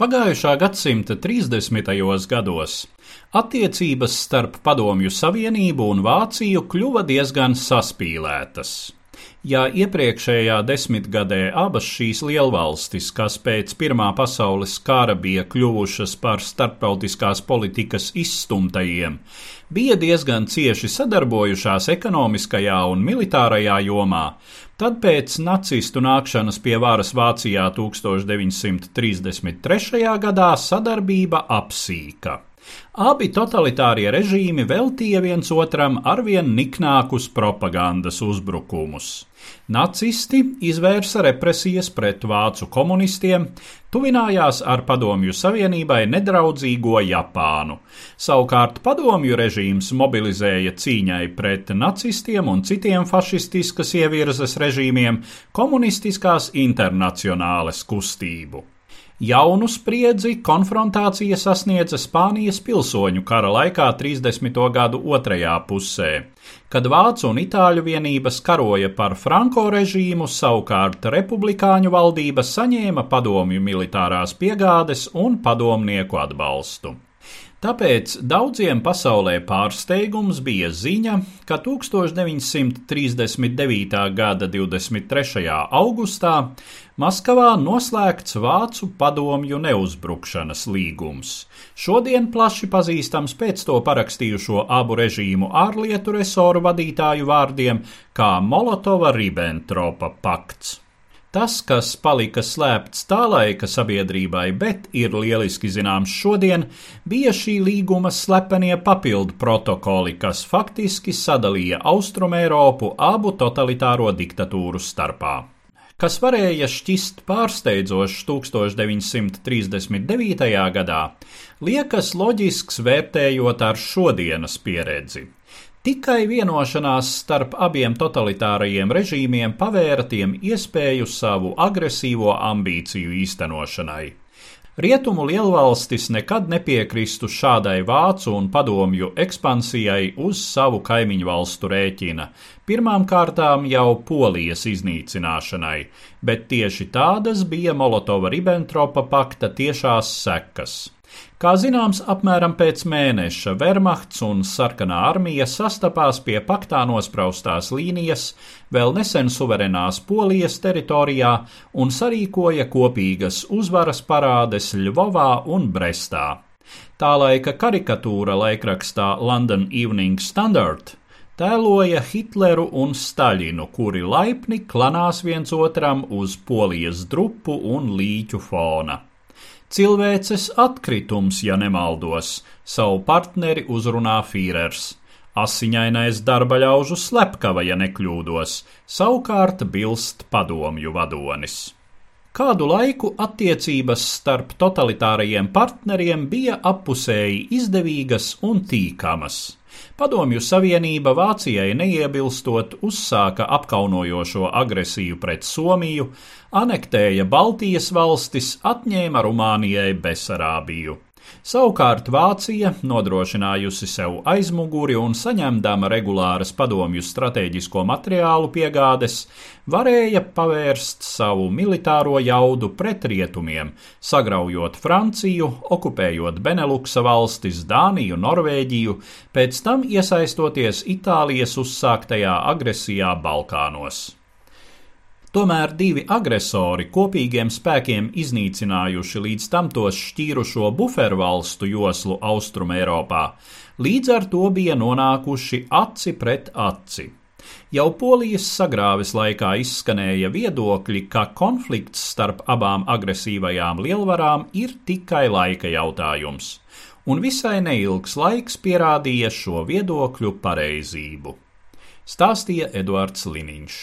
Pagājušā gadsimta 30. gados attiecības starp Padomju Savienību un Vāciju kļuva diezgan saspīlētas. Ja iepriekšējā desmitgadē abas šīs lielvalstis, kas pēc Pirmā pasaules kara bija kļuvušas par starptautiskās politikas izstumtajiem, bija diezgan cieši sadarbojušās ekonomiskajā un militārajā jomā, tad pēc nacistu nākšanas pie varas Vācijā 1933. gadā sadarbība apsīka. Abi totalitārie režīmi veltīja viens otram arvien niknākus propagandas uzbrukumus. Nacisti izvērsa represijas pret vācu komunistiem, tuvinājās ar Padomju Savienībai nedraudzīgo Japānu. Savukārt Padomju režīms mobilizēja cīņai pret nacistiem un citiem fašistiskas ievirzes režīmiem komunistiskās internacionāles kustību. Jaunu spriedzi konfrontācija sasniedza Spānijas pilsoņu kara laikā 30. gadu otrajā pusē, kad vācu un itāļu vienības karoja par Franko režīmu, savukārt republikāņu valdība saņēma padomju militārās piegādes un padomnieku atbalstu. Tāpēc daudziem pasaulē pārsteigums bija ziņa, ka 1939. gada 23. augustā Maskavā noslēgts Vācu padomju neuzbrukšanas līgums. Šodien plaši pazīstams pēc to parakstījušo abu režīmu ārlietu resoru vadītāju vārdiem kā Molotova-Ribbentropa pakts. Tas, kas palika slēpts tā laika sabiedrībai, bet ir lieliski zināms šodien, bija šī līguma slepenie papildu protokoli, kas faktiski sadalīja Austrumēropu abu totalitāro diktatūru starpā. Kas varēja šķist pārsteidzošs 1939. gadā, liekas loģisks vērtējot ar šodienas pieredzi. Tikai vienošanās starp abiem totalitārajiem režīmiem pavēra tiem iespēju savu agresīvo ambīciju īstenošanai. Rietumu lielvalstis nekad nepiekristu šādai vācu un padomju ekspansijai uz savu kaimiņu valstu rēķina, pirmām kārtām jau Polijas iznīcināšanai, bet tieši tādas bija Molotova-Ribbentropa pakta tiešās sekas. Kā zināms, apmēram pēc mēneša Wehrmachts un Sarkanā armija sastapās pie paktā nospraustās līnijas vēl nesen suverenās Polijas teritorijā un sarīkoja kopīgas uzvaras parādes Ļvovā un Brestā. Tā laika karikatūra laikrakstā London Evening Standard tēloja Hitleru un Staļinu, kuri laipni klanās viens otram uz polijas drupu un līķu fona. Cilvēces atkritums, ja nemaldos, savu partneri uzrunā Fīrers. Asiņainais darba ļaužu slepkava, ja nekļūdos, savukārt bilst padomju vadonis. Kādu laiku attiecības starp totalitārajiem partneriem bija appusēji izdevīgas un tīkamas. Padomju Savienība Vācijai neiebilstot uzsāka apkaunojošo agresiju pret Somiju, anektēja Baltijas valstis, atņēma Rumānijai Besarābiju. Savukārt Vācija, nodrošinājusi sev aizmuguri un saņemdama regulāras padomju stratēģisko materiālu piegādes, varēja pavērst savu militāro jaudu pret rietumiem, sagraujot Franciju, okupējot Beneluksa valstis, Dāniju, Norvēģiju, pēc tam iesaistoties Itālijas uzsāktajā agresijā Balkānos. Tomēr divi agresori kopīgiem spēkiem iznīcinājuši līdz tam tos šķīrušo bufervalstu joslu Austrumēropā, līdz ar to bija nonākuši aci pret aci. Jau polijas sagrāves laikā izskanēja viedokļi, ka konflikts starp abām agresīvajām lielvarām ir tikai laika jautājums, un visai neilgs laiks pierādīja šo viedokļu pareizību. Stāstīja Eduards Liniņš.